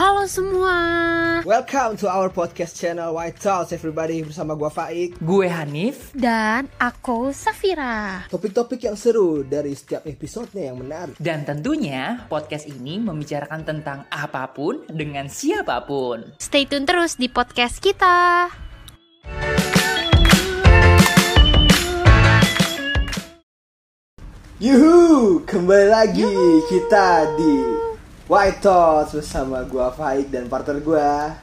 Halo semua. Welcome to our podcast channel White Talks everybody bersama gua Faik. Gue Hanif. Dan aku Safira. Topik-topik yang seru dari setiap episodenya yang menarik. Dan tentunya podcast ini membicarakan tentang apa pun dengan siapa pun. Stay tune terus di podcast kita. Yuhu, kembali lagi kita di White Talks bersama gua Faik dan partner gua.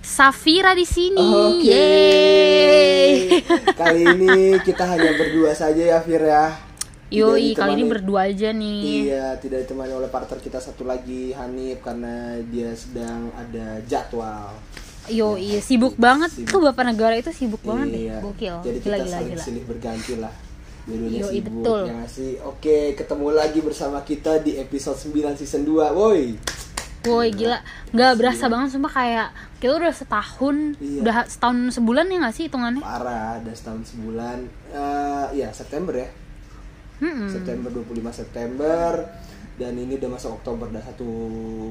Safira di sini. Oke. Yeay. Kali ini kita hanya berdua saja ya Fir ya. Yoi, kali ini berdua aja nih. Iya, tidak ditemani oleh partner kita satu lagi Hanif karena dia sedang ada jadwal. Yoi, sibuk banget. Sibuk. Tuh Bapak Negara itu sibuk banget deh. Iya. Gokil. Jadi kita gila, saling gila. silih berganti lah. Dulunya Yoi, sibuk betul. ya sih? Oke, ketemu lagi bersama kita di episode 9 season 2. Woi. Woi gila, nggak berasa banget sumpah kayak kita udah setahun, Iya. udah setahun sebulan ya nggak sih hitungannya? Parah, ada setahun sebulan. Eh ya, September ya. Mm-mm. September 25 September dan ini udah masuk Oktober udah satu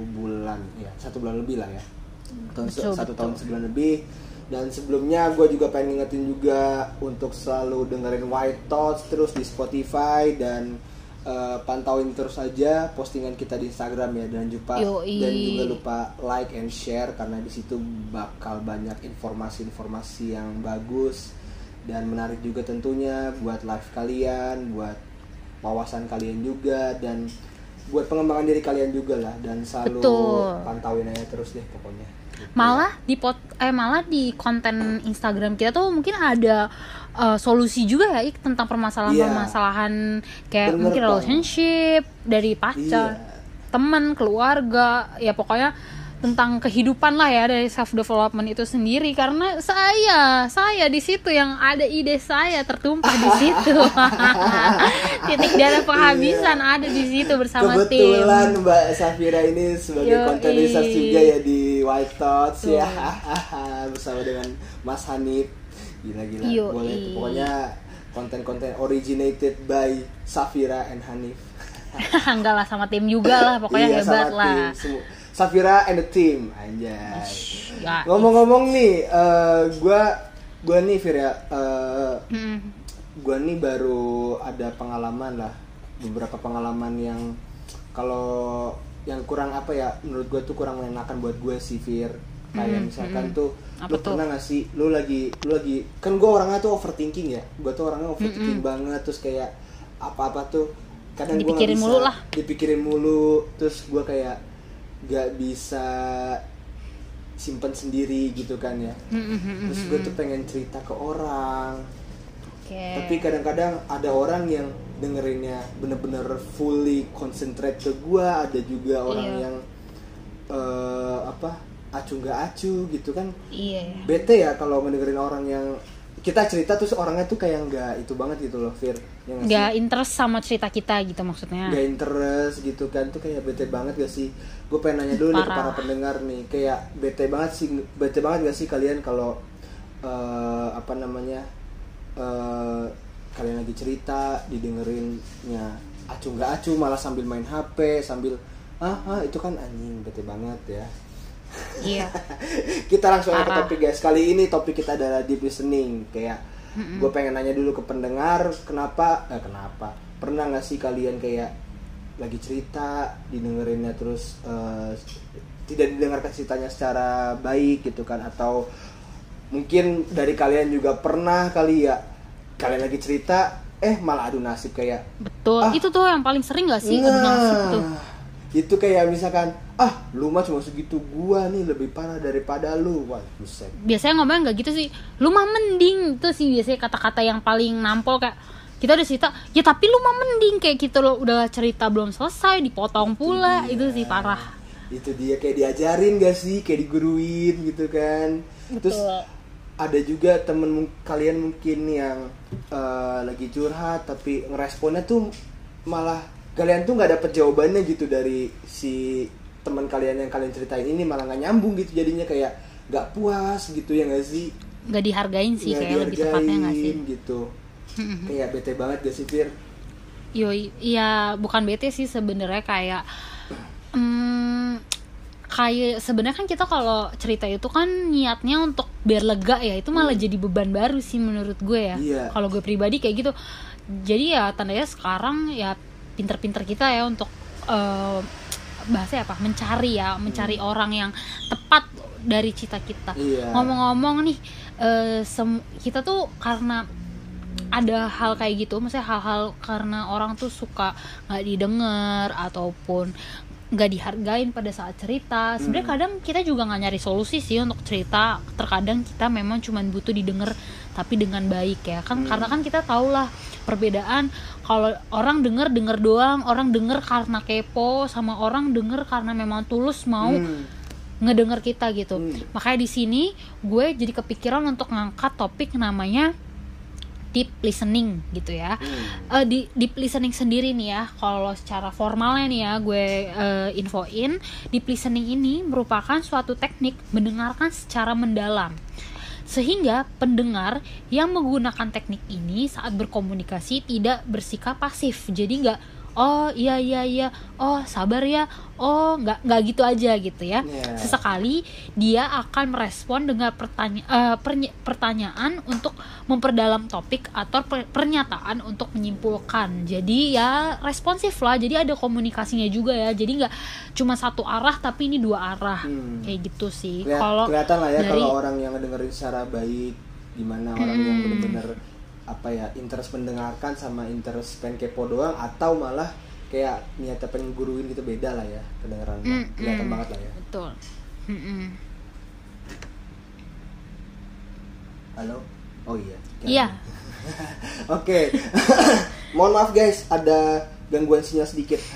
bulan ya satu bulan lebih lah ya Tahun- Betul, satu betul. tahun sebulan lebih dan sebelumnya gue juga pengen ngingetin juga untuk selalu dengerin White Thoughts terus di Spotify dan eh, pantauin terus saja postingan kita di Instagram ya dan juga Yoi. dan juga lupa like and share karena di situ bakal banyak informasi-informasi yang bagus dan menarik juga tentunya buat live kalian, buat wawasan kalian juga dan buat pengembangan diri kalian juga lah dan selalu Betul. pantauin aja terus deh pokoknya. Malah di pot eh malah di konten Instagram kita tuh mungkin ada eh, solusi juga ya Ik, tentang permasalahan-permasalahan kayak Bener mungkin relationship dari pacar, Iya. teman, keluarga, ya pokoknya tentang kehidupan lah ya dari self development itu sendiri. Karena saya saya di situ yang ada ide saya tertumpah di situ. Titik darah penghabisan ada di situ bersama tim. Iya. Kebetulan Mbak Safira ini sebagai research juga ya di White Thoughts ya bersama dengan Mas Hanif. Gila-gila. Boleh tuh pokoknya konten-konten originated by Safira and Hanif. enggak lah sama tim juga lah pokoknya Iya, hebat sama lah tim. Safira and the team anjay. ya, Ngomong-ngomong nih, eh, gua gua nih Fir ya, eh, Mm. gua nih baru ada pengalaman lah, beberapa pengalaman yang kalau yang kurang apa ya, menurut gua tuh kurang mengenakan buat gue sih Fir. Kayak misalkan tuh, Apa lu tuh? pernah gak sih, lu lagi, lu lagi, kan gua orangnya tuh overthinking ya, gua tuh orangnya overthinking banget, terus kayak apa-apa tuh kadang gua nggak Dipikirin bisa- mulu lah. dipikirin mulu, terus gua kayak gak bisa simpen sendiri gitu kan ya terus gue tuh pengen cerita ke orang Oke. tapi kadang-kadang ada orang yang dengerinnya bener-bener fully concentrate ke gue ada juga orang Iya. yang eh, apa acu nggak acu gitu kan Iya. ya. bete ya kalau ngedengerin orang yang kita cerita terus orangnya tuh kayak nggak itu banget gitu loh Fir ya nggak interest sama cerita kita gitu maksudnya. nggak interest gitu kan tuh kayak bete banget gak sih gue pengen nanya dulu nih ke para pendengar nih kayak bete banget sih bete banget gak sih kalian kalau eh, apa namanya eh, kalian lagi cerita didengerinnya acu nggak acu malah sambil main hp sambil ah, ah itu kan anjing bete banget ya. Iya. kita langsung aja ke topik guys. Kali ini topik kita adalah deep listening kayak gue pengen nanya dulu ke pendengar kenapa eh, kenapa? Pernah nggak sih kalian kayak lagi cerita didengerinnya terus eh, tidak didengarkan ceritanya secara baik gitu kan? Atau mungkin dari kalian juga pernah kali ya kalian lagi cerita eh malah adu nasib kayak Betul. Ah. Itu tuh yang paling sering gak sih adu nasib tuh? Nah, itu kayak misalkan ah lu mah cuma segitu gua nih lebih parah daripada lu wah buset Biasanya ngomongnya nggak gitu sih. Lu mah mending itu sih biasanya kata-kata yang paling nampol kayak kita udah cerita ya tapi lu mah mending kayak gitu loh udah cerita belum selesai dipotong pula Iya. itu sih parah itu dia kayak diajarin gak sih kayak diguruin gitu kan terus Betul. Ada juga temen kalian mungkin yang eh, lagi curhat tapi ngeresponnya tuh malah kalian tuh nggak dapet jawabannya gitu dari si teman kalian yang kalian ceritain ini malah nggak nyambung gitu jadinya kayak nggak puas gitu ya nggak sih? Nggak dihargain sih Nggak kayak lebih tepatnya nggak sih? gitu. Kayak bete banget gak sih Fir? Yo, iya bukan bete sih sebenarnya kayak kayak sebenarnya kan kita kalau cerita itu kan niatnya untuk biar lega ya itu malah jadi beban baru sih menurut gue ya. Iya. kalau gue pribadi kayak gitu. Jadi ya tandanya sekarang ya pinter-pinter kita ya untuk eh, bahasa apa? Mencari ya mencari orang yang tepat dari cita kita. Iya. ngomong-ngomong nih sem- kita tuh karena ada hal kayak gitu maksudnya hal-hal karena orang tuh suka nggak didengar ataupun nggak dihargain pada saat cerita sebenarnya Hmm. kadang kita juga nggak nyari solusi sih untuk cerita terkadang kita memang cuman butuh didengar tapi dengan baik ya kan Hmm. karena kan kita tau lah perbedaan kalau orang denger denger doang orang denger karena kepo sama orang denger karena memang tulus mau Hmm. ngedenger kita gitu Hmm. makanya di sini gue jadi kepikiran untuk ngangkat topik namanya deep listening gitu ya. Hmm. Eh, di deep listening sendiri nih ya kalau secara formalnya nih ya gue eh, infoin deep listening ini merupakan suatu teknik mendengarkan secara mendalam. Sehingga pendengar yang menggunakan teknik ini saat berkomunikasi tidak bersikap pasif. Jadi nggak oh iya iya iya. Oh sabar ya. Oh nggak nggak gitu aja gitu ya. Iya. sesekali dia akan merespon dengan pertanya- perny- pertanyaan untuk memperdalam topik atau per- pernyataan untuk menyimpulkan. Jadi ya responsif lah. Jadi ada komunikasinya juga ya. Jadi nggak cuma satu arah tapi ini dua arah. Hmm. kayak gitu sih. Kalau kelihatan lah ya dari- kalau orang yang ngedengerin secara baik gimana orang yang Hmm. Apa ya interest mendengarkan sama interest pengen kepo doang atau malah kayak niatnya pengen guruin gitu beda lah ya kedengeran Hmm, kelihatan hmm. banget lah ya betul Mm-mm. halo oh iya Iya. oke mohon maaf guys ada gangguan sinyal sedikit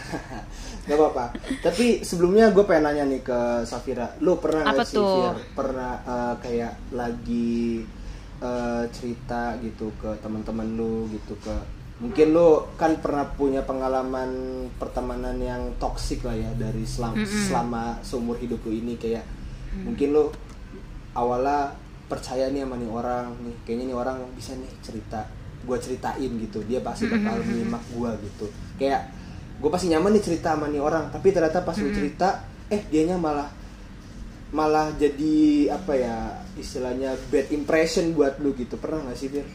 Gak apa-apa. Tapi sebelumnya gue pengen nanya nih ke Safira, lu pernah Apa nggak sih? Fir, pernah eh, kayak lagi eh, cerita gitu ke teman-teman lu gitu ke mungkin lu kan pernah punya pengalaman pertemanan yang toksik lah ya dari selam- Mm-mm. selama seumur hidup lu ini kayak mungkin lu awalnya percaya nih sama nih orang nih kayaknya nih orang bisa nih cerita gue ceritain gitu dia pasti bakal menyimak gue gitu. Kayak gue pasti nyaman nih cerita sama nih orang tapi ternyata pas lu cerita eh dianya malah malah jadi apa ya istilahnya bad impression buat lu gitu pernah nggak sih Fir?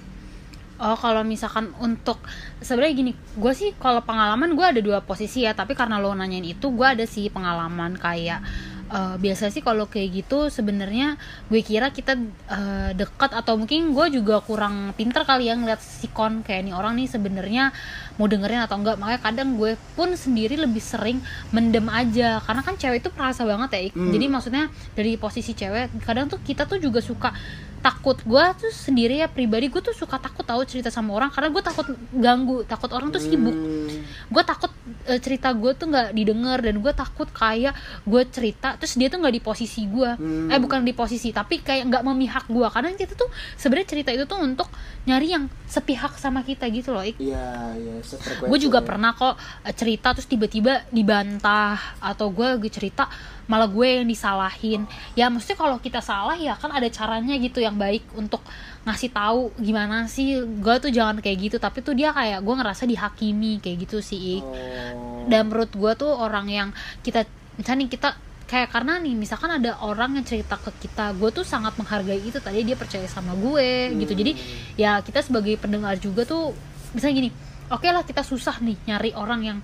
Oh kalau misalkan untuk sebenarnya gini, gue sih kalau pengalaman gue ada dua posisi ya, tapi karena lo nanyain itu gue ada sih pengalaman kayak eh, biasa sih kalau kayak gitu sebenarnya gue kira kita eh, dekat atau mungkin gue juga kurang pinter kali ya ngeliat sikon kayak nih orang nih sebenarnya mau dengerin atau enggak. Makanya kadang gue pun sendiri lebih sering mendem aja. Karena kan cewek itu perasa banget ya. Hmm. jadi maksudnya dari posisi cewek kadang tuh kita tuh juga suka takut. Gue tuh sendiri ya pribadi gue tuh suka takut tahu cerita sama orang karena gue takut ganggu takut orang tuh sibuk. Hmm, gue takut eh, cerita gue tuh nggak didengar dan gue takut kayak gue cerita terus dia tuh nggak di posisi gue Hmm. eh bukan di posisi tapi kayak nggak memihak gue karena kita tuh sebenarnya cerita itu tuh untuk nyari yang sepihak sama kita gitu loh Ik iya iya gue juga ya. pernah kok eh, cerita terus tiba-tiba dibantah atau gue lagi cerita malah gue yang disalahin ya maksudnya kalau kita salah ya kan ada caranya gitu yang baik untuk ngasih tahu gimana sih gue tuh jangan kayak gitu. Tapi tuh dia kayak gue ngerasa dihakimi kayak gitu sih Ik. Oh. dan menurut gue tuh orang yang kita misalnya nih kita kayak karena nih misalkan ada orang yang cerita ke kita gue tuh sangat menghargai itu. Tadi dia percaya sama gue gitu. Jadi ya kita sebagai pendengar juga tuh misalnya gini oke lah kita susah nih nyari orang yang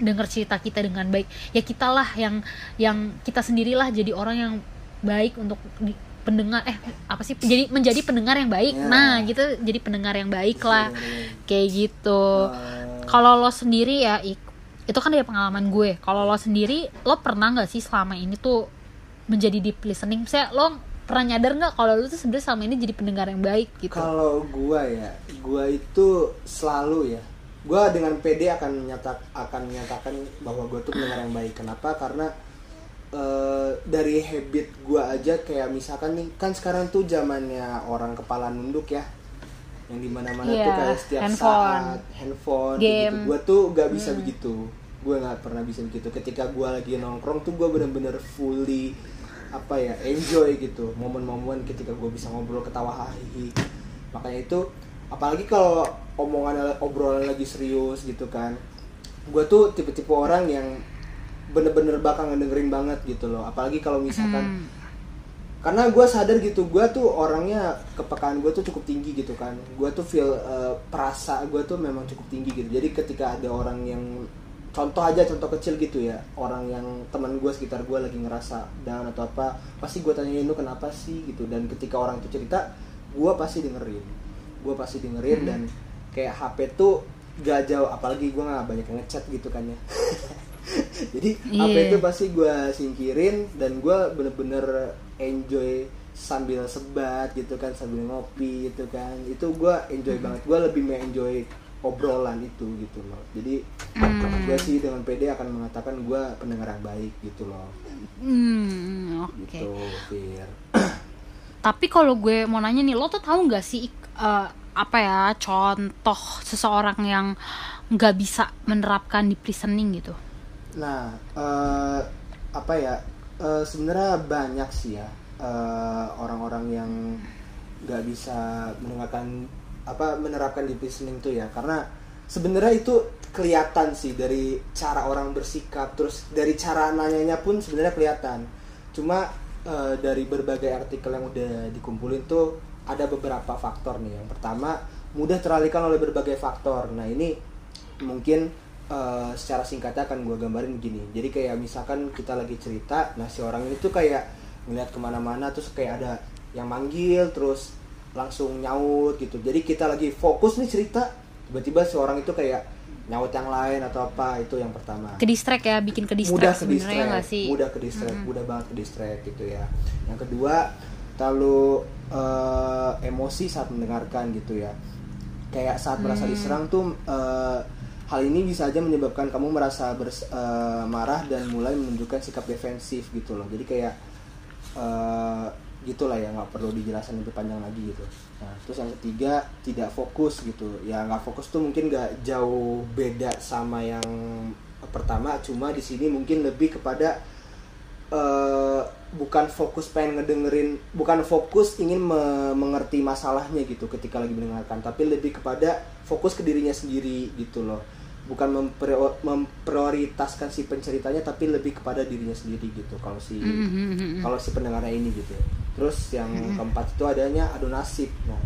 dengar cerita kita dengan baik. Ya kita lah yang yang kita sendirilah jadi orang yang baik untuk di- pendengar eh apa sih jadi menjadi pendengar yang baik Ya. nah gitu jadi pendengar yang baik lah Bener-bener. kayak gitu kalau lo sendiri ya itu kan dari pengalaman gue kalau lo sendiri lo pernah nggak sih selama ini tuh menjadi deep listening saya lo pernah nyadar nggak kalau lo tuh sebenarnya selama ini jadi pendengar yang baik gitu Kalau gua ya, gua itu selalu ya. Gua dengan PD akan menyata akan menyatakan bahwa gua tuh pendengar yang baik. Kenapa? Karena eh, dari habit gua aja kayak misalkan nih kan sekarang tuh zamannya orang kepala nunduk ya. Yang di mana-mana tuh Iya, kayak setiap handphone. saat handphone Game. Hmm. gitu. Gua tuh gak bisa begitu. Gua nggak pernah bisa begitu. Ketika gua lagi nongkrong tuh gua bener-bener fully apa ya enjoy gitu momen-momen ketika gue bisa ngobrol ketawa hahihi makanya itu apalagi kalau omongan obrolan lagi serius gitu kan gue tuh tipe-tipe orang yang bener-bener bakal ngedengerin banget gitu loh. Apalagi kalau misalkan Hmm. karena gue sadar gitu gue tuh orangnya kepekaan gue tuh cukup tinggi gitu kan. Gue tuh feel eh, perasa gue tuh memang cukup tinggi gitu. Jadi ketika ada orang yang contoh aja contoh kecil gitu ya orang yang teman gue sekitar gue lagi ngerasa down atau apa pasti gue tanyain lu kenapa sih? gitu. Dan ketika orang itu cerita gue pasti dengerin. Gue pasti dengerin dan kayak HP tuh gak jauh apalagi gue nggak banyak ngechat gitu kan ya jadi Iya. HP itu pasti gue singkirin dan gue bener-bener enjoy sambil sebat gitu kan sambil ngopi gitu kan. Itu gue enjoy banget. Gue lebih enjoy obrolan itu gitu loh. Jadi gue sih dengan PD akan mengatakan gue pendengar yang baik gitu loh. Hmm, oke. gitu Fir. Tapi kalau gue mau nanya nih, lo tuh tahu nggak sih eh, apa ya contoh seseorang yang nggak bisa menerapkan deep listening gitu? Nah, eh, apa ya? eh, Sebenarnya banyak sih ya eh, orang-orang yang nggak bisa mendengarkan apa menerapkan deep listening tuh ya, karena sebenarnya itu kelihatan sih dari cara orang bersikap, terus dari cara nanyanya pun sebenarnya kelihatan. Cuma eh, dari berbagai artikel yang udah dikumpulin tuh ada beberapa faktor nih. Yang pertama mudah teralihkan oleh berbagai faktor. Nah ini mungkin eh, secara singkatnya akan gue gambarin begini jadi kayak misalkan kita lagi cerita nah si orang ini tuh kayak ngeliat ke mana-mana terus kayak ada yang manggil terus langsung nyaut gitu. Jadi kita lagi fokus nih cerita tiba-tiba si orang itu kayak nyaut yang lain atau apa itu yang pertama. Ke distract ya, bikin ke mudah ke distract sih? mudah ke distract mudah banget ke distract gitu ya. Yang kedua terlalu eh, emosi saat mendengarkan gitu ya. Kayak saat merasa Hmm. diserang tuh eh, hal ini bisa aja menyebabkan kamu merasa bers- eh, marah dan mulai menunjukkan sikap defensif gitu loh. Jadi kayak eh, gitulah ya nggak perlu dijelasin lebih panjang lagi gitu. Nah terus yang ketiga tidak fokus gitu. Ya nggak fokus tuh mungkin nggak jauh beda sama yang pertama. Cuma di sini mungkin lebih kepada eh, bukan fokus pengen ngedengerin bukan fokus ingin me- mengerti masalahnya gitu ketika lagi mendengarkan. Tapi lebih kepada fokus ke dirinya sendiri gitu loh bukan memprio- memprioritaskan si penceritanya tapi lebih kepada dirinya sendiri gitu. Kalau si Mhm. kalau si pendengarnya ini gitu. Terus yang keempat itu adanya adu nasib. Nah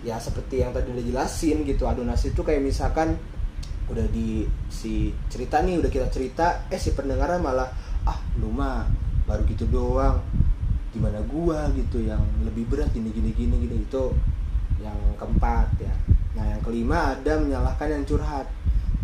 ya seperti yang tadi udah jelasin gitu adu nasib itu kayak misalkan udah di si cerita nih udah kita cerita eh si pendengarnya malah ah lu mah baru gitu doang. Gimana gua gitu yang lebih berat gini gini gini gini. Itu yang keempat ya. Nah yang kelima ada menyalahkan yang curhat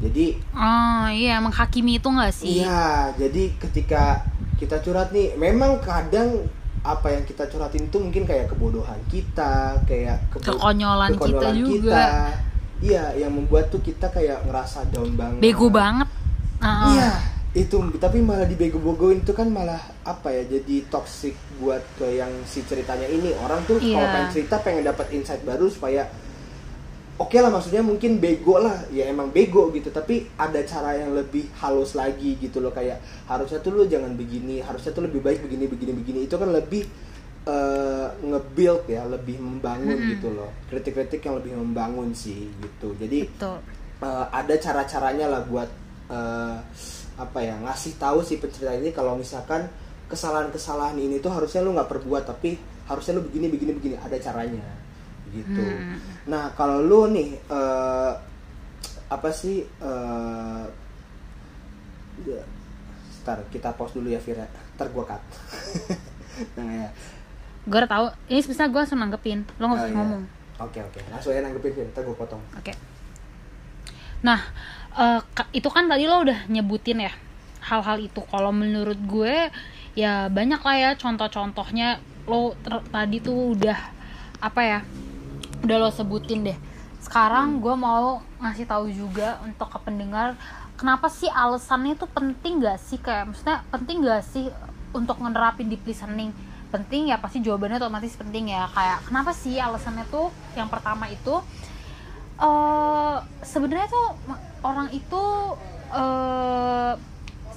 jadi Oh iya, menghakimi itu nggak sih? Iya, jadi ketika kita curhat nih, memang kadang apa yang kita curhatin itu mungkin kayak kebodohan kita, kayak kebo- Kekonyolan kita juga. Iya, yang membuat tuh kita kayak ngerasa down banget. Bego banget. Ah, Iya, itu tapi malah dibego-begoin itu kan malah apa ya jadi toxic buat ke yang si ceritanya ini orang tuh kalau Iya. pengen cerita pengen dapat insight baru supaya oke lah maksudnya mungkin bego lah. Ya emang bego gitu. Tapi ada cara yang lebih halus lagi gitu loh. Kayak harusnya tuh lu jangan begini. Harusnya tuh lebih baik begini begini begini. Itu kan lebih eh, nge-build ya. Lebih membangun gitu loh. Kritik-kritik yang lebih membangun sih gitu. Jadi Betul. eh, ada cara-caranya lah buat eh, apa ya ngasih tahu si pencerita ini kalau misalkan kesalahan-kesalahan ini tuh harusnya lu nggak perbuat tapi harusnya lu begini begini begini. Ada caranya gitu Hmm. nah kalau lu nih eh, apa sih eh ya, Ntar kita pause dulu ya Vira Ntar gua cut Nah ya Gue udah tahu. Ini sebenarnya gue langsung nanggepin. Lo nggak Oh, usah iya. ngomong. Oke oke Langsung aja nanggepin Vira Ntar gua potong Oke. Nah, eh, ka- itu kan tadi lo udah nyebutin ya hal-hal itu. Kalau menurut gue ya banyak lah ya contoh-contohnya. Lo tadi tuh udah apa ya? Udah lo sebutin deh. Sekarang gue mau ngasih tahu juga untuk ke pendengar kenapa sih alasannya itu penting gak sih? Kayak maksudnya penting gak sih untuk ngenerapin deep listening? Penting ya pasti jawabannya otomatis penting ya. Kayak kenapa sih alasannya tuh? Yang pertama itu eh sebenarnya tuh orang itu eh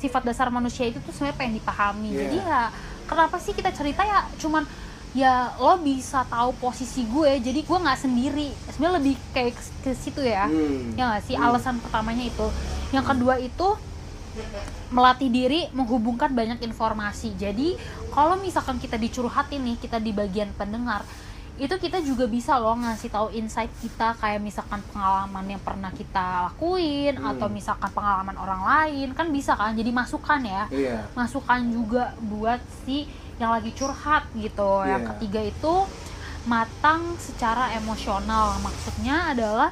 sifat dasar manusia itu tuh sebenarnya pengen dipahami. Iya. jadi ya kenapa sih kita cerita ya? Cuman ya lo bisa tahu posisi gue jadi gue nggak sendiri sebenarnya lebih kayak ke, situ ya Hmm. ya nggak sih Hmm. alasan pertamanya itu yang kedua itu melatih diri menghubungkan banyak informasi. Jadi kalau misalkan kita dicurhatin nih, kita di bagian pendengar, itu kita juga bisa loh ngasih tahu insight kita kayak misalkan pengalaman yang pernah kita lakuin Hmm. atau misalkan pengalaman orang lain kan bisa kan jadi masukan ya Iya. masukan juga buat si yang lagi curhat gitu yang Iya. ketiga itu matang secara emosional maksudnya adalah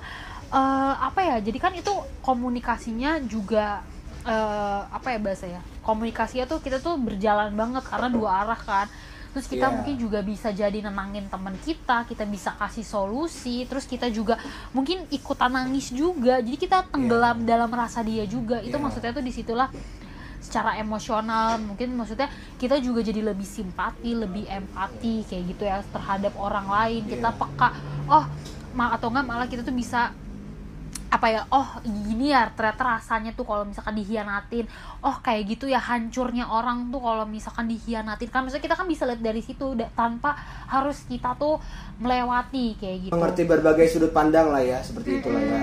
eh, apa ya jadi kan itu komunikasinya juga eh, apa ya bahasa ya komunikasinya tuh kita tuh berjalan banget karena dua arah kan terus kita Iya. mungkin juga bisa jadi nenangin teman kita kita bisa kasih solusi terus kita juga mungkin ikutan nangis juga jadi kita tenggelam dalam rasa dia juga itu Iya. maksudnya tuh di situlah secara emosional mungkin maksudnya kita juga jadi lebih simpati lebih empati kayak gitu ya terhadap orang lain. Kita Iya. peka oh atau enggak malah kita tuh bisa apa ya oh gini ya ternyata rasanya tuh kalau misalkan dihianatin. Oh kayak gitu ya hancurnya orang tuh kalau misalkan dihianatin. Kan maksudnya kita kan bisa lihat dari situ tanpa harus kita tuh melewati kayak gitu. Mengerti berbagai sudut pandang lah ya, seperti itulah ya.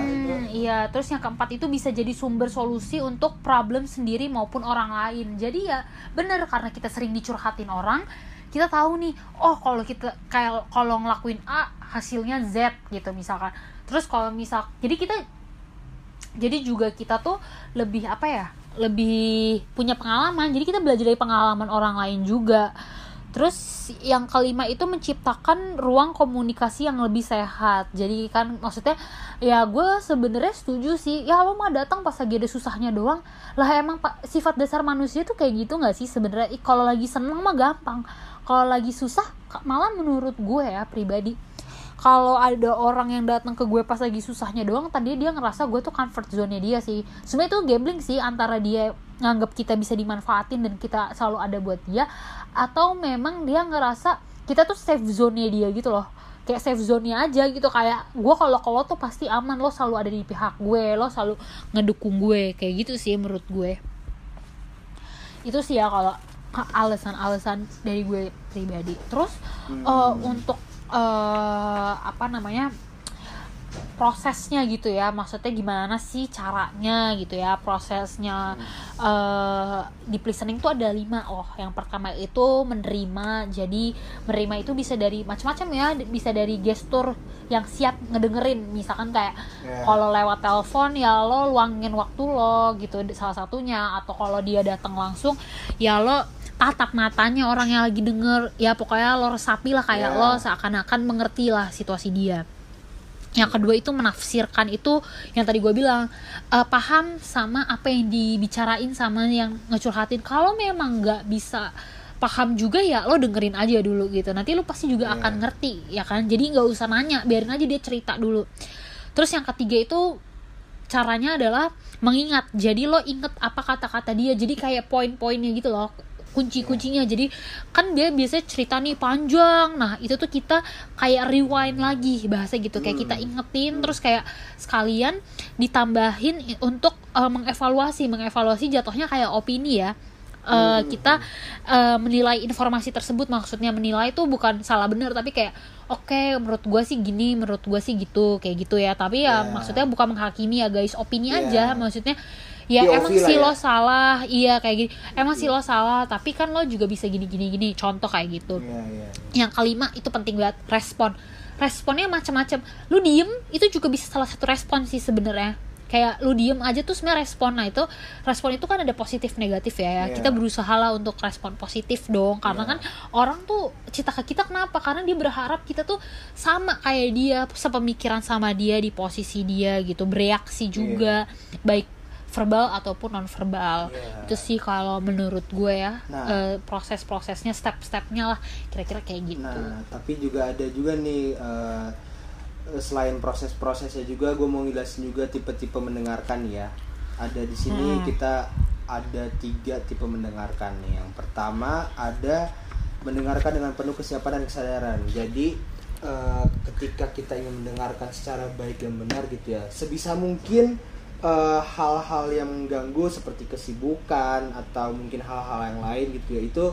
Iya, terus yang keempat itu bisa jadi sumber solusi untuk problem sendiri maupun orang lain. Jadi ya bener karena kita sering dicurhatin orang, kita tahu nih, oh kalau kita kayak kalau ngelakuin A hasilnya Z gitu misalkan. Terus kalau misal, jadi kita jadi juga kita tuh lebih apa ya? Lebih punya pengalaman. Jadi kita belajar dari pengalaman orang lain juga. Terus yang kelima itu menciptakan ruang komunikasi yang lebih sehat. Jadi kan maksudnya ya gue sebenarnya setuju sih. Ya lo mah datang pas lagi ada susahnya doang. Lah emang pak sifat dasar manusia tuh kayak gitu nggak sih sebenarnya? Kalau lagi seneng mah gampang. Kalau lagi susah malah menurut gue ya pribadi kalau ada orang yang datang ke gue pas lagi susahnya doang tadi dia ngerasa gue tuh comfort zone nya dia sih. Sebenarnya itu gambling sih antara dia nganggap kita bisa dimanfaatin dan kita selalu ada buat dia atau memang dia ngerasa kita tuh safe zone nya dia gitu loh. Kayak safe zone nya aja gitu kayak gue kalau kalau tuh pasti aman lo selalu ada di pihak gue lo selalu ngedukung gue kayak gitu sih menurut gue. Itu sih ya kalau alasan-alasan dari gue pribadi. Terus eh, untuk eh, apa namanya prosesnya gitu ya. Maksudnya gimana sih caranya gitu ya prosesnya. Eh di listening tuh ada lima oh yang pertama itu menerima. Jadi menerima itu bisa dari macam-macam ya. Bisa dari gestur yang siap ngedengerin. Misalkan kayak Ya. kalau lewat telepon ya lo luangin waktu lo gitu. Salah satunya. Atau kalau dia datang langsung ya lo tatap matanya orang yang lagi denger. Ya pokoknya lo resapi lah kayak Ya. lo seakan-akan mengerti lah situasi dia. Yang kedua itu menafsirkan itu yang tadi gue bilang eh, paham sama apa yang dibicarain sama yang ngecurhatin. Kalau memang nggak bisa paham juga ya lo dengerin aja dulu gitu. Nanti lo pasti juga Iya. akan ngerti ya kan? Jadi nggak usah nanya biarin aja dia cerita dulu. Terus yang ketiga itu caranya adalah mengingat. Jadi lo inget apa kata-kata dia. Jadi kayak poin-poinnya gitu loh kunci-kuncinya. Jadi kan dia biasanya cerita nih panjang. Nah itu tuh kita kayak rewind lagi bahasa gitu. Kayak kita ingetin terus kayak sekalian ditambahin untuk eh, mengevaluasi. Mengevaluasi jatuhnya kayak opini ya. Eh, kita eh, menilai informasi tersebut. Maksudnya menilai itu bukan salah benar tapi kayak oke menurut gua sih gini menurut gua sih gitu. Kayak gitu ya. Tapi ya Ya. maksudnya bukan menghakimi ya guys. Opini Ya. aja. Maksudnya ya POV emang sih ya. lo salah. Iya kayak gini. Emang sih lo salah tapi kan lo juga bisa gini gini gini contoh kayak gitu. Iya, iya. yang kelima itu penting banget respon. Responnya macam-macam. Lu diem itu juga bisa salah satu respon sih sebenarnya. Kayak lu diem aja tuh sebenarnya respon. Nah itu respon itu kan ada positif negatif ya, ya. Iya. kita berusaha lah untuk respon positif dong. Karena Iya. kan orang tuh cita ke kita kenapa? Karena dia berharap kita tuh sama kayak dia sepemikiran sama dia di posisi dia gitu bereaksi juga. Baik verbal ataupun non verbal Iya. itu sih kalau menurut gue ya Nah. eh, proses-prosesnya step-stepnya lah kira-kira kayak gitu Nah, tapi juga ada juga nih eh, selain proses-prosesnya juga gue mau ngelasin juga tipe-tipe mendengarkan ya. Ada di sini Hmm. kita ada tiga tipe mendengarkan nih. Yang pertama ada mendengarkan dengan penuh kesiapan dan kesadaran. Jadi eh, ketika kita ingin mendengarkan secara baik dan benar gitu ya, sebisa mungkin eh, hal-hal yang mengganggu seperti kesibukan atau mungkin hal-hal yang lain gitu ya itu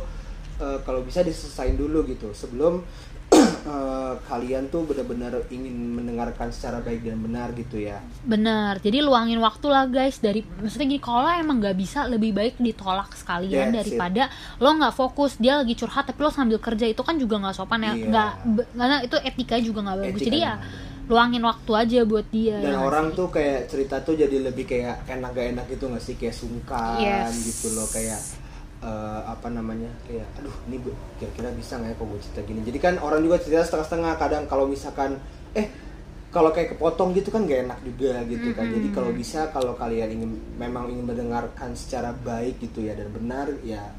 eh, kalau bisa diselesain dulu gitu sebelum eh, kalian tuh benar-benar ingin mendengarkan secara baik dan benar gitu ya benar jadi luangin waktu lah guys dari maksudnya gini kalau emang nggak bisa lebih baik ditolak sekalian That's it. daripada lo nggak fokus dia lagi curhat tapi lo sambil kerja itu kan juga nggak sopan ya Iya. nggak karena itu etika juga nggak bagus Etika jadi ya. Luangin waktu aja buat dia dan ya nggak orang sih? tuh kayak cerita tuh jadi lebih kayak enak gak enak gitu gak sih kayak sungkan Yes. gitu loh kayak eh, apa namanya kayak aduh ini gue kira-kira bisa nggak ya kok gue cerita gini jadi kan orang juga cerita setengah-setengah kadang kalau misalkan eh kalau kayak kepotong gitu kan gak enak juga gitu kan jadi kalau bisa kalau kalian ingin memang ingin mendengarkan secara baik gitu ya dan benar ya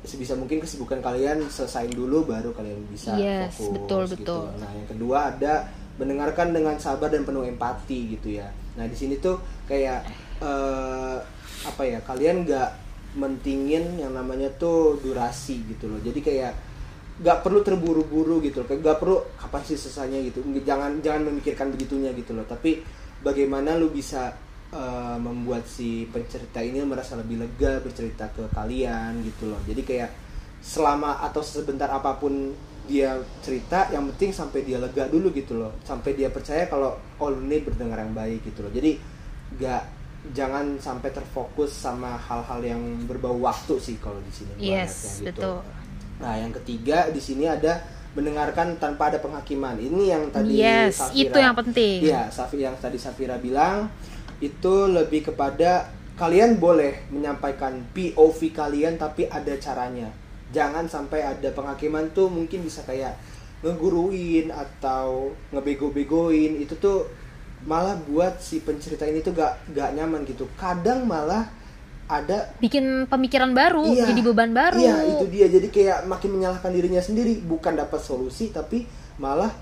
sebisa mungkin kesibukan kalian selesain dulu baru kalian bisa Yes, fokus betul, gitu. betul. Nah, yang kedua ada mendengarkan dengan sabar dan penuh empati gitu ya. Nah, di sini tuh kayak eh, apa ya? Kalian nggak mentingin yang namanya tuh durasi gitu loh. Jadi kayak nggak perlu terburu-buru gitu loh. Nggak perlu kapan sih selesainya gitu. Jangan jangan memikirkan begitunya gitu loh. Tapi bagaimana lu bisa eh, membuat si pencerita ini merasa lebih lega bercerita ke kalian gitu loh. Jadi kayak selama atau sebentar apa pun dia cerita yang penting sampai dia lega dulu gitu loh. Sampai dia percaya kalau oh lu ini berdengar yang baik gitu loh. Jadi nggak jangan sampai terfokus sama hal-hal yang berbau waktu sih kalau di sini yes gitu. betul. Nah yang ketiga di sini ada mendengarkan tanpa ada penghakiman. Ini yang tadi yes Safira- itu yang penting. Iya, Safi yang tadi Safira bilang itu lebih kepada kalian boleh menyampaikan POV kalian tapi ada caranya. Jangan sampai ada penghakiman tuh mungkin bisa kayak ngeguruin atau ngebego-begoin itu tuh malah buat si pencerita ini tuh gak gak nyaman gitu. Kadang malah ada bikin pemikiran baru Iya. jadi beban baru Iya, itu dia. Jadi kayak makin menyalahkan dirinya sendiri, bukan dapat solusi tapi malah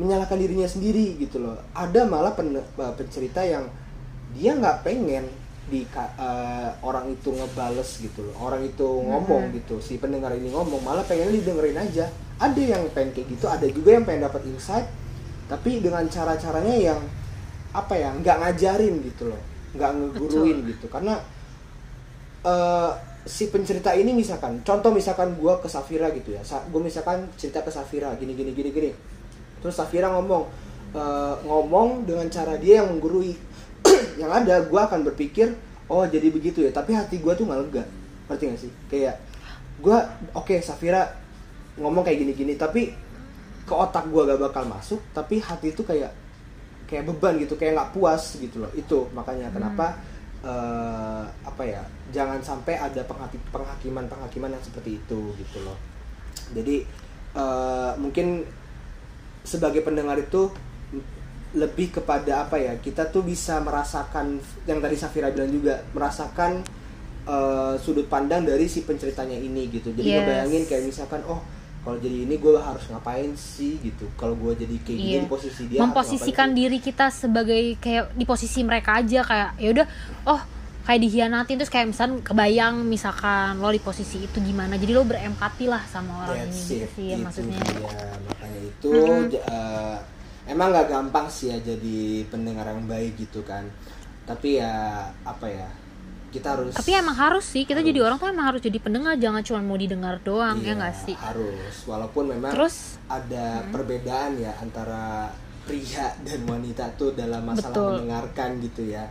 menyalahkan dirinya sendiri gitu loh. Ada malah pen- eh, pencerita yang dia nggak pengen di eh, orang itu ngebales gitu loh. Orang itu ngomong gitu, si pendengar ini ngomong, malah pengen didengerin aja. Ada yang pengen kayak gitu, ada juga yang pengen dapat insight tapi dengan cara-caranya yang apa ya, nggak ngajarin gitu loh. nggak ngeguruin gitu. Karena eh, si pencerita ini misalkan contoh misalkan gua ke Safira gitu ya gue misalkan cerita ke Safira gini gini gini gini terus Safira ngomong eh, ngomong dengan cara dia yang menggurui yang ada gua akan berpikir oh jadi begitu ya. Tapi hati gua tuh nggak lega. Ngerti gak sih? Kayak gua oke Safira ngomong kayak gini gini tapi ke otak gua gak bakal masuk tapi hati itu kayak kayak beban gitu kayak nggak puas gitu loh. Itu makanya kenapa eh, apa ya jangan sampai ada penghaki- penghakiman penghakiman yang seperti itu gitu loh. Jadi eh, mungkin sebagai pendengar itu lebih kepada apa ya kita tuh bisa merasakan yang tadi Safira bilang juga merasakan eh, sudut pandang dari si penceritanya ini gitu jadi Yes. ngebayangin kayak misalkan oh kalau jadi ini gue harus ngapain sih gitu kalau gue jadi kayak gini Iya. di posisi dia memposisikan diri kita sebagai kayak di posisi mereka aja kayak ya udah oh kayak dihianatin terus kayak misalkan kebayang misalkan lo di posisi itu gimana jadi lo berempati lah sama orang That's ini gitu it, sih ya itu maksudnya dia. makanya itu Mm-mm. j- eh, emang nggak gampang sih ya jadi pendengar yang baik gitu kan. Tapi ya apa ya kita harus tapi emang harus sih kita Harus. jadi orang tuh emang harus jadi pendengar jangan cuma mau didengar doang ya Iya, nggak sih? harus. Walaupun memang terus? ada perbedaan ya antara pria dan wanita tuh dalam masalah Betul. mendengarkan gitu ya.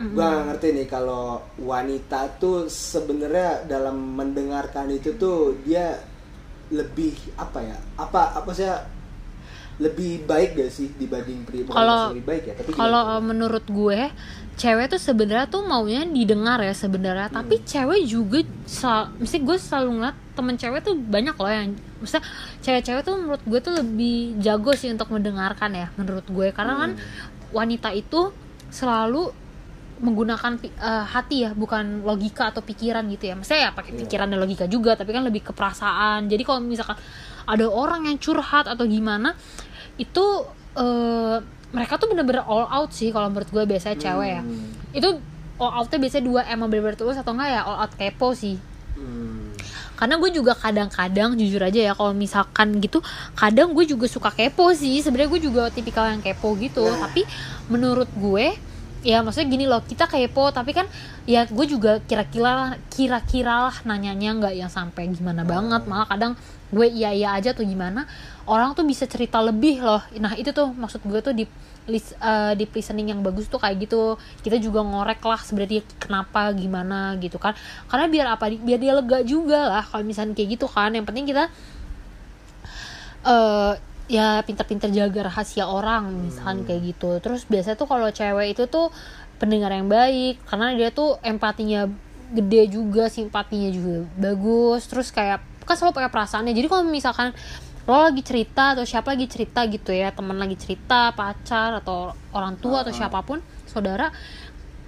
Gua nggak ngerti nih kalau wanita tuh sebenarnya dalam mendengarkan itu tuh dia lebih apa ya apa apa sih lebih baik gak sih dibanding pria bukan Kalau- lebih baik ya tapi kalau tuh? menurut gue cewek tuh sebenarnya tuh maunya didengar ya sebenarnya Hmm. tapi cewek juga sel- mesti gue selalu ngeliat temen cewek tuh banyak loh yang maksudnya cewek-cewek tuh menurut gue tuh lebih jago sih untuk mendengarkan ya menurut gue karena kan Hmm. wanita itu selalu menggunakan eh, hati ya bukan logika atau pikiran gitu ya maksudnya ya pakai Iya. pikiran dan logika juga tapi kan lebih ke perasaan jadi kalau misalkan ada orang yang curhat atau gimana itu eh, mereka tuh bener-bener all out sih kalau menurut gue biasanya cewek ya Hmm. itu all outnya biasanya dua emang bener-bener tulus atau enggak ya all out kepo sih Hmm. karena gue juga kadang-kadang jujur aja ya kalau misalkan gitu kadang gue juga suka kepo sih sebenarnya gue juga tipikal yang kepo gitu Nah. tapi menurut gue ya maksudnya gini loh kita kepo tapi kan ya gue juga kira-kira kira-kira lah nanyanya nggak yang sampai gimana banget. Malah kadang gue iya iya aja tuh gimana orang tuh bisa cerita lebih loh. Nah itu tuh maksud gue tuh di lis- eh, di listening yang bagus tuh kayak gitu. Kita juga ngorek lah sebenarnya kenapa gimana gitu kan. Karena biar apa biar dia lega juga lah kalau misalnya kayak gitu kan. Yang penting kita eh ya pinter-pinter jaga rahasia orang misalkan kayak gitu. Terus biasanya tuh kalau cewek itu tuh pendengar yang baik karena dia tuh empatinya gede juga simpatinya juga bagus. Terus kayak kan selalu pakai perasaannya. Jadi kalau misalkan lo lagi cerita atau siapa lagi cerita gitu ya teman lagi cerita pacar atau orang tua atau siapa pun saudara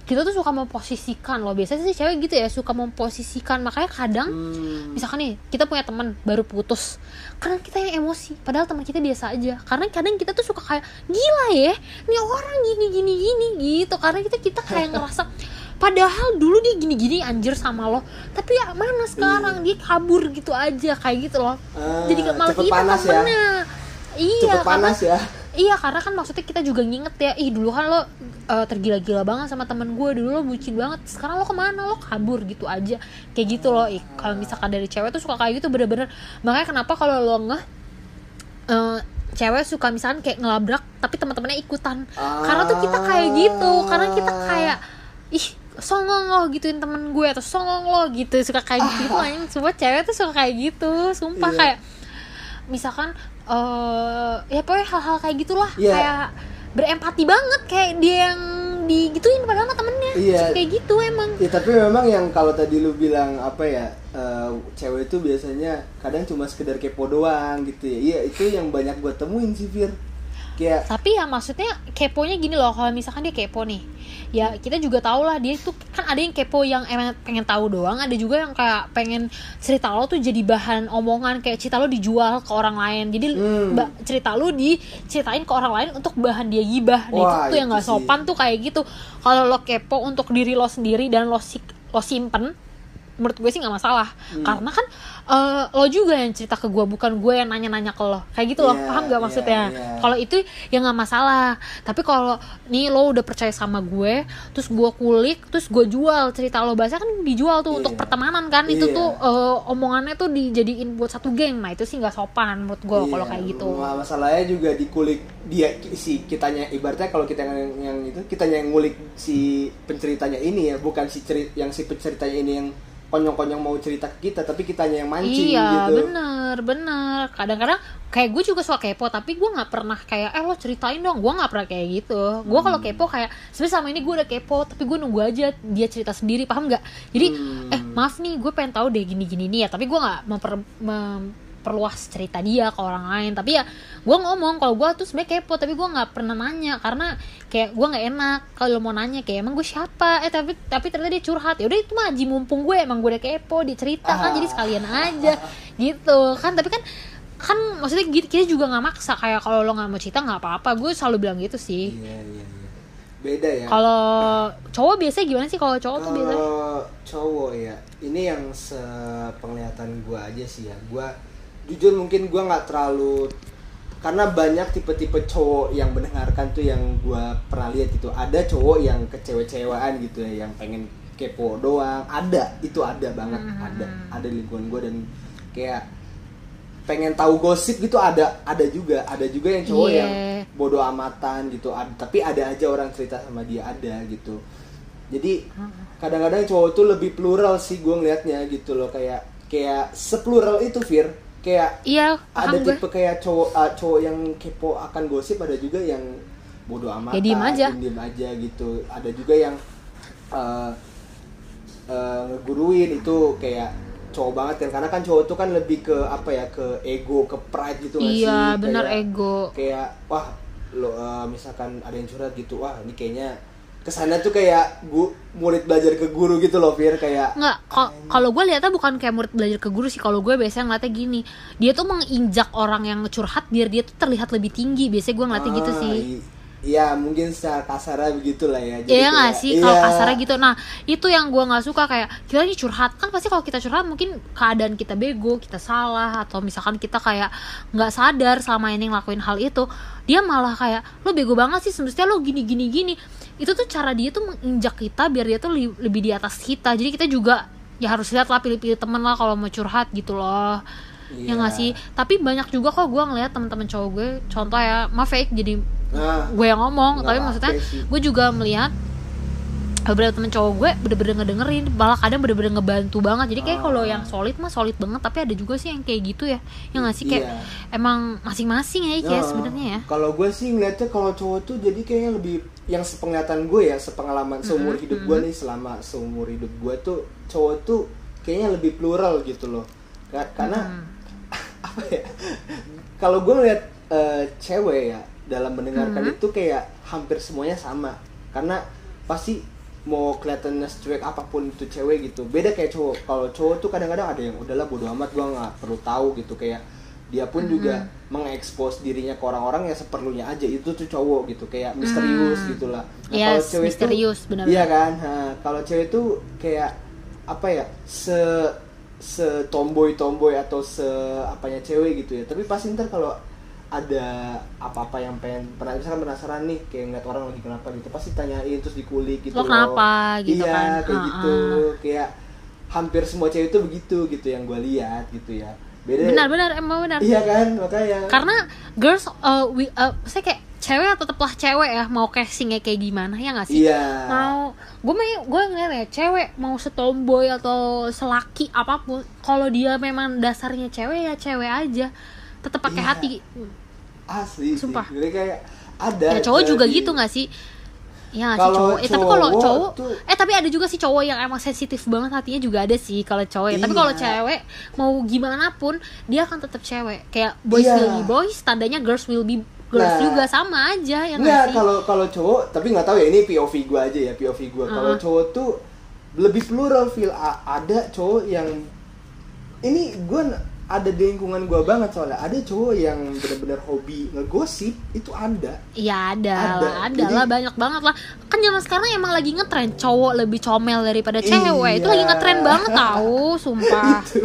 kita tuh suka memposisikan loh. Biasanya sih cewek gitu ya suka memposisikan. Makanya kadang Hmm. misalkan nih kita punya teman baru putus. Karena kita yang emosi padahal teman kita biasa aja. Karena kadang kita tuh suka kayak gila ya nih orang gini gini gini gitu. Karena kita kita kayak ngerasa padahal dulu dia gini gini anjir sama lo tapi ya mana sekarang? Dia kabur gitu aja kayak gitu loh. Ah, jadi malah kita panas ya. temennya. Iya cepet karena- panas ya Iya karena kan maksudnya kita juga nginget ya Ih dulu kan lo uh, tergila-gila banget sama temen gue Dulu lo bucin banget Sekarang lo ke mana? Lo kabur gitu aja. Kayak gitu loh Ih, Kalau misalkan dari cewek tuh suka kayak gitu bener-bener. Makanya kenapa kalau lo ngeh uh, Cewek suka misalkan kayak ngelabrak Tapi teman-temannya ikutan. Karena tuh kita kayak gitu Karena kita kayak Ih songong lo gituin temen gue Atau songong lo gitu Suka kayak gitu. Gitu Semua cewek tuh suka kayak gitu Sumpah Iya. kayak misalkan eh ya pokoknya hal-hal kayak gitulah Iya. kayak berempati banget kayak dia yang digituin padahal sama temennya Iya. Suka kayak gitu emang Ya tapi memang yang kalau tadi lu bilang apa ya eh, cewek itu biasanya kadang cuma sekedar kepo doang gitu ya. Iya itu yang banyak gue temuin sih Fir. Kayak tapi ya maksudnya keponya gini loh kalau misalkan dia kepo nih ya kita juga tahu lah dia tuh kan ada yang kepo yang emang pengen tahu doang ada juga yang kayak pengen cerita lo tuh jadi bahan omongan kayak cerita lo dijual ke orang lain jadi Hmm. cerita lo diceritain ke orang lain untuk bahan dia gibah nah, itu Wah, tuh yang itu nggak sih. sopan tuh kayak gitu kalau lo kepo untuk diri lo sendiri dan lo si- lo simpen menurut gue sih nggak masalah Hmm. karena kan eh, lo juga yang cerita ke gue bukan gue yang nanya-nanya ke lo kayak gitu loh Iya, paham gak iya, maksudnya iya. kalau itu ya nggak masalah tapi kalau nih lo udah percaya sama gue terus gue kulik terus gue jual cerita lo bahasa kan dijual tuh Iya. untuk pertemanan kan itu Iya. tuh eh, omongannya tuh dijadiin buat satu geng nah itu sih nggak sopan menurut gue kalau Iya, kayak gitu ma- Masalahnya juga dikulik dia si kitanya ibaratnya kalau kita yang, yang itu kitanya yang ngulik si penceritanya ini ya, bukan si cerit yang si penceritanya ini yang konyong-konyong mau cerita ke kita, tapi kitanya yang mancing iya gitu. bener bener kadang-kadang kayak gue juga suka kepo tapi gue nggak pernah kayak eh lo ceritain dong gue nggak pernah kayak gitu gue kalau Hmm. kepo kayak sebenarnya sama ini gue udah kepo tapi gue nunggu aja dia cerita sendiri paham nggak jadi Hmm. eh maaf nih gue pengen tahu deh gini gini nih ya tapi gue nggak memper memperluas cerita dia ke orang lain. Tapi ya gue ngomong kalau gue tuh sebenarnya kepo tapi gue nggak pernah nanya karena kayak gue nggak enak kalau mau nanya kayak emang gue siapa? Eh tapi tapi ternyata dia curhat. Ya udah itu mah aji mumpung gue emang gue udah kepo dicerita kan jadi sekalian aja gitu. Kan tapi kan kan maksudnya gitu kita juga nggak maksa kayak kalau lo nggak mau cerita nggak apa-apa. Gue selalu bilang gitu sih. Iya, iya, iya. Beda ya. kalau cowok biasanya gimana sih? Kalau cowok tuh biasanya? cowok ya, ini yang sepenglihatan gua aja sih ya. Gua jujur mungkin gua nggak terlalu karena banyak tipe-tipe cowok yang mendengarkan tuh yang gua pernah lihat itu ada cowok yang kecewe-cewaan gitu ya yang pengen kepo doang. Ada itu ada banget. Hmm. ada ada di lingkungan gua dan kayak pengen tahu gosip gitu ada ada juga. Ada juga yang cowok Iya. yang bodoh amatan gitu. Ad- tapi ada aja orang cerita sama dia ada gitu. Jadi kadang-kadang cowok tuh lebih plural sih gue ngelihatnya gitu loh. Kayak kayak seplural itu Fir kayak iya ada gue tipe kayak cowok ah, cowok yang kepo akan gosip ada juga yang bodoh amat Ya, diem aja. diem aja gitu ada juga yang eh, eh, ngeguruin itu kayak cowok banget kan karena kan cowok tuh kan lebih ke apa ya ke ego ke pride gitu iya sih? benar Kayak- ego kayak wah lo eh, misalkan ada yang curhat gitu wah ini kayaknya ke sana tuh kayak gu, murid belajar ke guru gitu loh Fir kayak Nggak, kal- kalau gue lihatnya bukan kayak murid belajar ke guru sih. Kalau gue biasanya ngeliatnya gini Dia tuh menginjak orang yang curhat Biar dia tuh terlihat lebih tinggi. Biasanya gue ngeliatnya gitu ah, sih i- ya mungkin secara kasarnya begitulah ya Jadi Iya nggak sih kalau iya. kasarnya gitu. Nah itu yang gua nggak suka kayak kita ini curhat kan pasti kalau kita curhat mungkin keadaan kita bego, kita salah atau misalkan kita kayak nggak sadar selama ini ngelakuin hal itu, dia malah kayak lo bego banget sih semestinya lo gini gini gini. Itu tuh cara dia tuh menginjak kita biar dia tuh lebih di atas kita. Jadi kita juga ya harus lihat lah pilih-pilih temen lah kalau mau curhat gitu loh. Ya Iya. nggak sih. Tapi banyak juga kok gua ngeliat teman-teman cowok gue, contoh ya, maaf fake jadi nah gue yang ngomong tapi maksudnya gue juga melihat beberapa temen cowok gue bener-bener ngedengerin malah kadang bener-bener ngebantu banget. Jadi kayak kalau yang solid mah solid banget tapi ada juga sih yang kayak gitu ya. Yang nggak sih? Kayak Iya. emang masing-masing ya kayak Nah, sebenarnya ya. Kalau gue sih ngeliatnya kalau cowok tuh jadi kayaknya lebih yang sepenglihatan gue ya, sepengalaman seumur hidup gue nih selama seumur hidup gue tuh cowok tuh kayaknya lebih plural gitu loh. Ka- Karena apa ya? Kalau gue ngeliat eh, cewek ya dalam mendengarkan itu kayak hampir semuanya sama. Karena pasti mau kelihatannya cuek apa pun itu cewek gitu. Beda kayak cowok. Kalau cowok tuh kadang-kadang ada yang udahlah bodo amat gue nggak perlu tahu gitu. Kayak dia pun juga mengekspos dirinya ke orang-orang ya seperlunya aja. Itu tuh cowok gitu. Kayak misterius gitulah. Nah, Yes, cewek tuh- misterius, benar-benar. iya kan? Nah, kalau cewek tuh kayak apa ya se se tomboy atau se apanya cewek gitu ya. Tapi pasti ntar kalau ada apa-apa yang pengen pernah misalkan penasaran nih kayak ngeliat orang lagi kenapa gitu pasti tanyain terus dikulik gitu Lo kenapa? Gitu iya, kan? kayak Ah, gitu. Kayak hampir semua cewek itu begitu gitu yang gue lihat gitu ya. Beda benar-benar emang benar. Iya kan? Makanya. Karena girls uh, we, uh, saya kayak cewek tetaplah cewek ya mau casingnya kayak gimana ya nggak sih iya mau gue mau gue ngeliat ya cewek mau setomboy atau selaki apa pun kalau dia memang dasarnya cewek ya cewek aja tetap pakai Iya. hati asli sih. Sumpah. Jadi kayak ada ya cowok juga jadi- gitu nggak sih ya nggak sih cowok eh tapi kalau cowok tuh- eh tapi ada juga sih cowok yang emang sensitif banget hatinya juga ada sih kalau cowok ya. tapi Iya. kalau cewek mau gimana pun dia akan tetap cewek kayak boys Iya. will be boys tandanya girls will be girls Nah. juga sama aja ya nggak kalau kalau cowok, tapi nggak tahu ya ini POV gue aja ya POV gue. Kalau cowok tuh lebih plural feel A- ada cowok yang ini gue ada di lingkungan gue banget soalnya ada cowok yang bener-bener hobi ngegosip itu ada Iya ada, Ada. lah, ada Jadi- lah banyak banget lah. Kan zaman sekarang emang lagi ngetren cowok lebih comel daripada cewek. Itu Iya. lagi ngetren banget tahu, sumpah. itu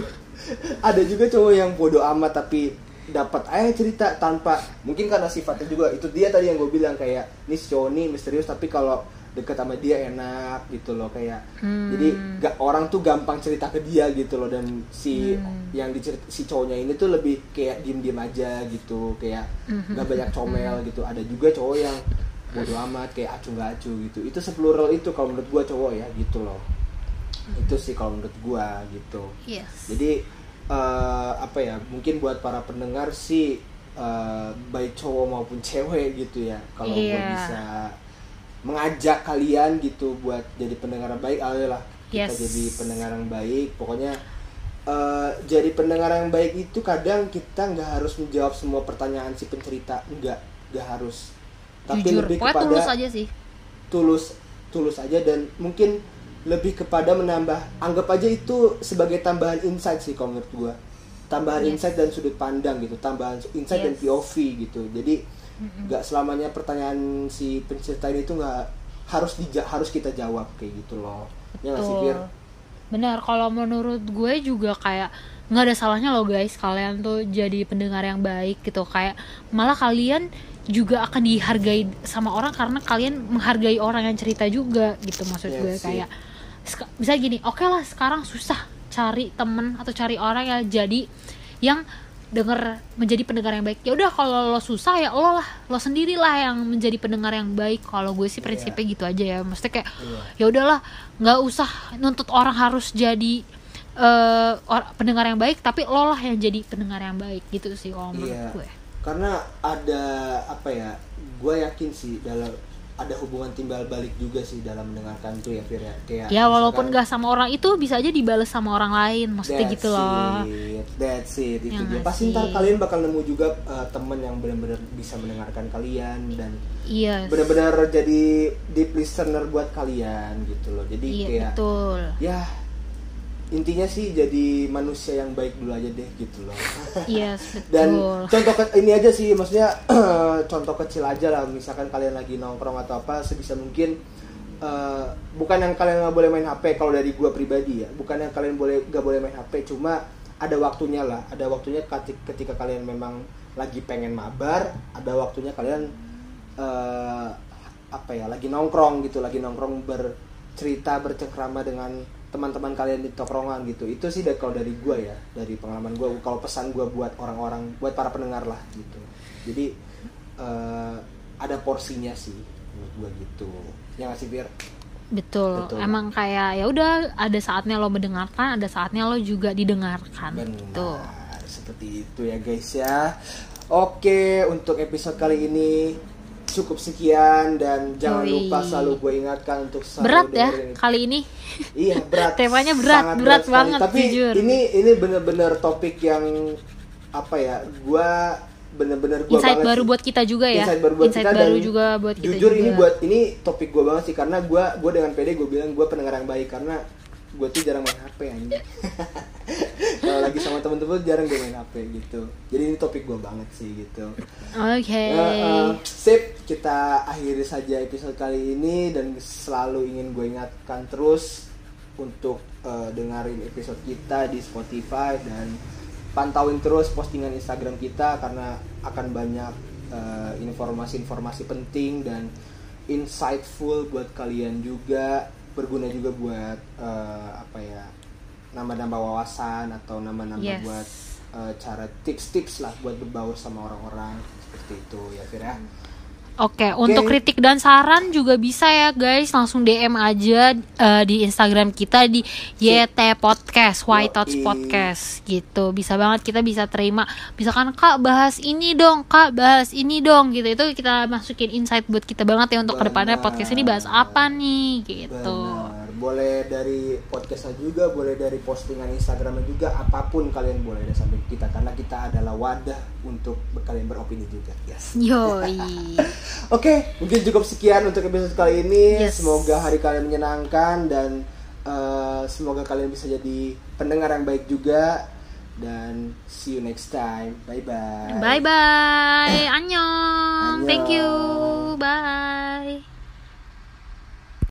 ada juga cowok yang bodoh amat tapi dapat aja cerita tanpa mungkin karena sifatnya juga itu dia tadi yang gue bilang kayak ini si cowok nih misterius tapi kalau deket sama dia enak gitu loh kayak Hmm. jadi gak, orang tuh gampang cerita ke dia gitu loh dan si Hmm. yang dicerit si cowoknya ini tuh lebih kayak diem diem aja gitu kayak Hmm. gak banyak comel gitu ada juga cowok yang bodoh amat kayak acu gak acu gitu itu seplural itu kalau menurut gue cowok ya gitu loh itu sih kalau menurut gue gitu Yes. jadi eh, apa ya mungkin buat para pendengar sih eh, baik cowok maupun cewek gitu ya kalau gue Iya. bisa mengajak kalian gitu buat jadi pendengar yang baik ayolah kita Yes. jadi pendengar yang baik pokoknya eh, jadi pendengar yang baik itu kadang kita nggak harus menjawab semua pertanyaan si pencerita nggak nggak harus tapi Jujur, lebih kepada tulus aja sih. tulus tulus aja dan mungkin lebih kepada menambah anggap aja itu sebagai tambahan insight sih kalau menurut gua tambahan Yes. insight dan sudut pandang gitu tambahan insight dan Yes. POV gitu jadi nggak selamanya pertanyaan si pencerita ini tuh nggak harus dija harus kita jawab kayak gitu loh ya nggak sih. Fir? Benar, kalau menurut gue juga kayak nggak ada salahnya loh guys kalian tuh jadi pendengar yang baik gitu kayak malah kalian juga akan dihargai sama orang karena kalian menghargai orang yang cerita juga gitu maksud Iya gue sih. kayak sek- bisa gini oke lah sekarang susah cari temen atau cari orang yang jadi yang denger menjadi pendengar yang baik ya udah kalau lo susah ya lo lah lo sendirilah yang menjadi pendengar yang baik kalau gue sih prinsipnya gitu aja ya maksudnya kayak Iya. ya udahlah nggak usah nuntut orang harus jadi eh or- pendengar yang baik tapi lo lah yang jadi pendengar yang baik gitu sih kalau menurut Iya. gue karena ada apa ya gue yakin sih dalam ada hubungan timbal balik juga sih dalam mendengarkan tuh ya Fir ya. Kayak ya walaupun misalkan- nggak sama orang itu bisa aja dibales sama orang lain maksudnya That's gitu loh. it, that's it, itu Ya dia. Pasti ntar kalian bakal nemu juga uh, temen yang benar-benar bisa mendengarkan kalian dan iya. benar-benar jadi deep listener buat kalian gitu loh. Jadi iya kayak betul. ya intinya sih jadi manusia yang baik dulu aja deh gitu loh. Yes betul. dan contoh ke- ini aja sih maksudnya contoh kecil aja lah misalkan kalian lagi nongkrong atau apa sebisa mungkin eh, bukan yang kalian nggak boleh main HP kalau dari gua pribadi ya. Bukan yang kalian boleh nggak boleh main HP cuma ada waktunya lah. Ada waktunya ketika, ketika kalian memang lagi pengen mabar ada waktunya kalian eh, apa ya lagi nongkrong gitu lagi nongkrong bercerita bercengkrama dengan teman-teman kalian di tokrongan gitu itu sih dari kalau dari gua ya dari pengalaman gua kalau pesan gua buat orang-orang buat para pendengar lah gitu jadi eh, ada porsinya sih menurut gua gitu ya nggak sih Fir? betul, Betul. emang kayak ya udah ada saatnya lo mendengarkan ada saatnya lo juga didengarkan tuh Benar, seperti itu ya guys ya. Oke, untuk episode kali ini cukup sekian dan jangan Yoi. lupa selalu gue ingatkan untuk selalu berat ya dengerin- kali ini Iya berat. Temanya berat, sangat berat sekali. banget, Tapi jujur. ini ini bener-bener topik yang apa ya? Gua bener-bener gua insight banget baru sih. buat kita juga ya Insight baru buat Insight kita baru dan juga buat kita jujur juga ini buat ini topik gue banget sih karena gue gue dengan pede gue bilang gue pendengar yang baik karena gue tuh jarang main HP anjing. Kalau lagi sama temen-temen jarang gue main HP gitu. Jadi ini topik gue banget sih gitu. Oke. Eh, eh, sip. Kita akhiri saja episode kali ini dan selalu ingin gue ingatkan terus untuk eh, dengerin episode kita di Spotify dan pantauin terus postingan Instagram kita karena akan banyak eh, informasi-informasi penting dan insightful buat kalian juga berguna juga buat eh, apa ya nambah-nambah wawasan atau nambah-nambah Yes. buat eh, cara tips-tips lah buat berbaur sama orang-orang seperti itu ya Fir ya. Oke, untuk kritik dan saran juga bisa ya guys, langsung DM aja eh, di Instagram kita di YT Podcast, White Thoughts Yoi. Podcast gitu. Bisa banget kita bisa terima. Misalkan Kak bahas ini dong, Kak bahas ini dong gitu. Itu kita masukin insight buat kita banget ya untuk ke depannya Benar. podcast ini bahas apa nih gitu. Benar. Boleh dari podcastnya juga, boleh dari postingan Instagramnya juga, apa pun kalian boleh deh sampai kita karena kita adalah wadah untuk kalian beropini juga. Yes. Yoi. Oke, mungkin cukup sekian untuk episode kali ini. Yes. Semoga hari kalian menyenangkan dan eh, semoga kalian bisa jadi pendengar yang baik juga. Dan see you next time. Bye bye. Bye bye. Annyeong. Thank you. Annyeong. Bye.